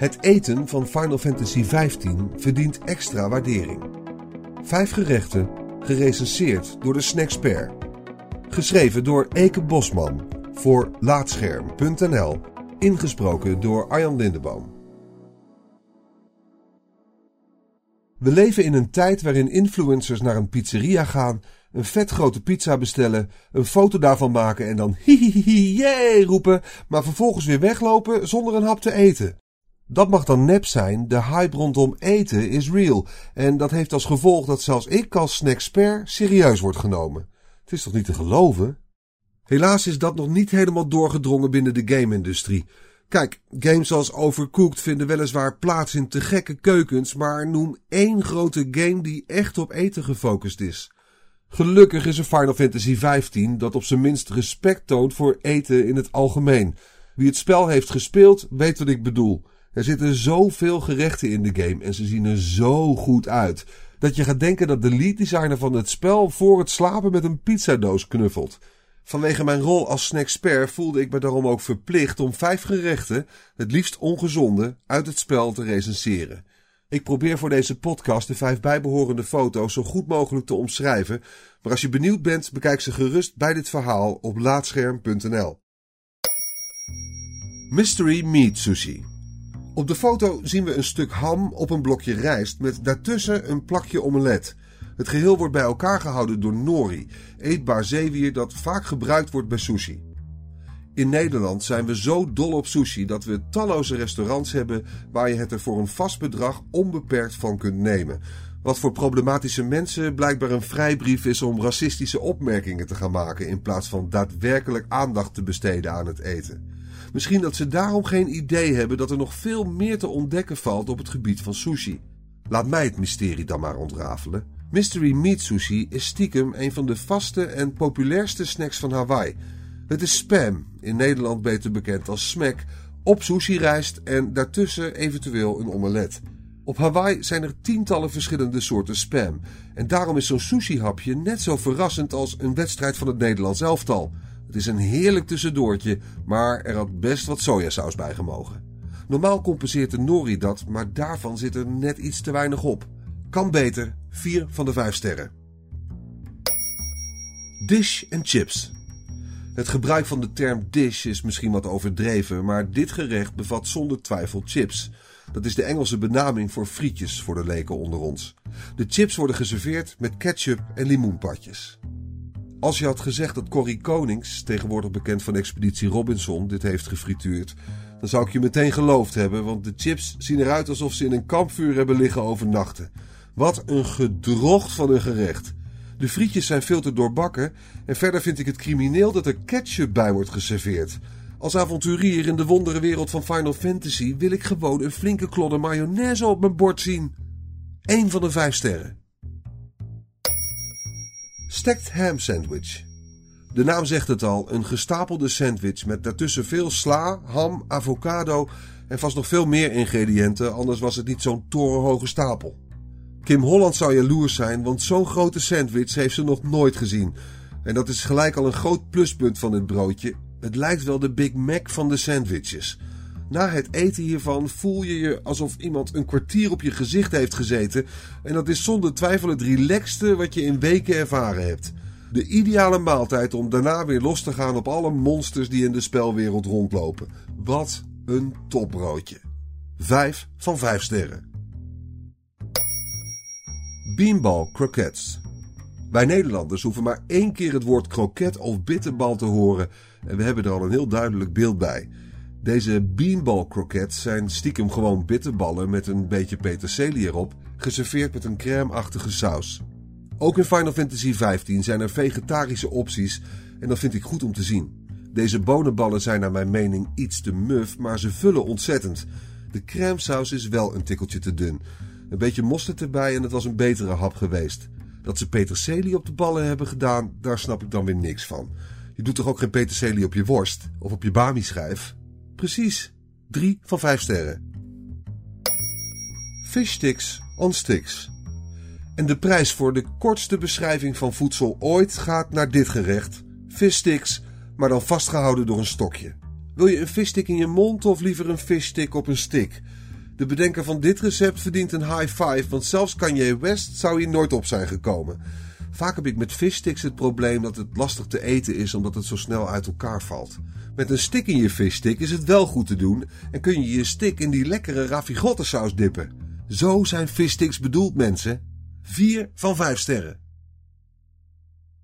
Het eten van Final Fantasy XV verdient extra waardering. Vijf gerechten, gerecenseerd door de Snackspert. Geschreven door Eke Bosman voor Laatscherm.nl. Ingesproken door Arjan Lindeboom. We leven in een tijd waarin influencers naar een pizzeria gaan, een vetgrote pizza bestellen, een foto daarvan maken en dan hihihi jee roepen, maar vervolgens weer weglopen zonder een hap te eten. Dat mag dan nep zijn, de hype rondom eten is real. En dat heeft als gevolg dat zelfs ik als snacksper serieus word genomen. Het is toch niet te geloven? Helaas is dat nog niet helemaal doorgedrongen binnen de game-industrie. Kijk, games als Overcooked vinden weliswaar plaats in te gekke keukens, maar noem één grote game die echt op eten gefocust is. Gelukkig is er Final Fantasy XV dat op zijn minst respect toont voor eten in het algemeen. Wie het spel heeft gespeeld, weet wat ik bedoel. Er zitten zoveel gerechten in de game en ze zien er zo goed uit. Dat je gaat denken dat de lead designer van het spel voor het slapen met een pizzadoos knuffelt. Vanwege mijn rol als snacksper voelde ik me daarom ook verplicht om vijf gerechten, het liefst ongezonde, uit het spel te recenseren. Ik probeer voor deze podcast de vijf bijbehorende foto's zo goed mogelijk te omschrijven, maar als je benieuwd bent, bekijk ze gerust bij dit verhaal op laatscherm.nl. Mystery Meat Sushi op de foto zien we een stuk ham op een blokje rijst met daartussen een plakje omelet. Het geheel wordt bij elkaar gehouden door nori, eetbaar zeewier dat vaak gebruikt wordt bij sushi. In Nederland zijn we zo dol op sushi dat we talloze restaurants hebben waar je het er voor een vast bedrag onbeperkt van kunt nemen. Wat voor problematische mensen blijkbaar een vrijbrief is om racistische opmerkingen te gaan maken in plaats van daadwerkelijk aandacht te besteden aan het eten. Misschien dat ze daarom geen idee hebben dat er nog veel meer te ontdekken valt op het gebied van sushi. Laat mij het mysterie dan maar ontrafelen. Mystery Meat Sushi is stiekem een van de vaste en populairste snacks van Hawaii. Het is spam, in Nederland beter bekend als smack, op sushi-rijst en daartussen eventueel een omelet. Op Hawaii zijn er tientallen verschillende soorten spam. En daarom is zo'n sushi-hapje net zo verrassend als een wedstrijd van het Nederlands elftal. Het is een heerlijk tussendoortje, maar er had best wat sojasaus bij gemogen. Normaal compenseert de nori dat, maar daarvan zit er net iets te weinig op. Kan beter, 4 van de 5 sterren. Dish en chips. Het gebruik van de term dish is misschien wat overdreven, maar dit gerecht bevat zonder twijfel chips. Dat is de Engelse benaming voor frietjes voor de leken onder ons. De chips worden geserveerd met ketchup en limoenpadjes. Als je had gezegd dat Corrie Konings, tegenwoordig bekend van Expeditie Robinson, dit heeft gefrituurd, dan zou ik je meteen geloofd hebben, want de chips zien eruit alsof ze in een kampvuur hebben liggen overnachten. Wat een gedrocht van een gerecht. De frietjes zijn veel te doorbakken en verder vind ik het crimineel dat er ketchup bij wordt geserveerd. Als avonturier in de wonderenwereld van Final Fantasy wil ik gewoon een flinke klodder mayonaise op mijn bord zien. Eén van de vijf sterren. Stacked ham sandwich. De naam zegt het al, een gestapelde sandwich met daartussen veel sla, ham, avocado en vast nog veel meer ingrediënten, anders was het niet zo'n torenhoge stapel. Kim Holland zou jaloers zijn, want zo'n grote sandwich heeft ze nog nooit gezien. En dat is gelijk al een groot pluspunt van dit broodje. Het lijkt wel de Big Mac van de sandwiches. Na het eten hiervan voel je je alsof iemand een kwartier op je gezicht heeft gezeten. En dat is zonder twijfel het relaxste wat je in weken ervaren hebt. De ideale maaltijd om daarna weer los te gaan op alle monsters die in de spelwereld rondlopen. Wat een topbroodje. 5 van 5 sterren. Beanball croquettes. Wij Nederlanders hoeven maar één keer het woord kroket of bitterbal te horen en we hebben er al een heel duidelijk beeld bij. Deze beanball croquettes zijn stiekem gewoon bitterballen met een beetje peterselie erop, geserveerd met een crème-achtige saus. Ook in Final Fantasy XV zijn er vegetarische opties en dat vind ik goed om te zien. Deze bonenballen zijn naar mijn mening iets te muf, maar ze vullen ontzettend. De crèmesaus is wel een tikkeltje te dun. Een beetje mosterd erbij en het was een betere hap geweest. Dat ze peterselie op de ballen hebben gedaan, daar snap ik dan weer niks van. Je doet toch ook geen peterselie op je worst of op je bami-schijf? Precies, 3 van 5 sterren. Fish sticks on sticks. En de prijs voor de kortste beschrijving van voedsel ooit gaat naar dit gerecht. Fishsticks, maar dan vastgehouden door een stokje. Wil je een fishstick in je mond of liever een fishstick op een stick? De bedenker van dit recept verdient een high five, want zelfs Kanye West zou hier nooit op zijn gekomen. Vaak heb ik met fishsticks het probleem dat het lastig te eten is omdat het zo snel uit elkaar valt. Met een stick in je fishstick is het wel goed te doen en kun je je stick in die lekkere ravigotte dippen. Zo zijn fishsticks bedoeld mensen. 4 van 5 sterren.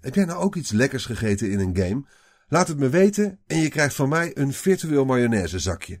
Heb jij nou ook iets lekkers gegeten in een game? Laat het me weten en je krijgt van mij een virtueel mayonaisezakje.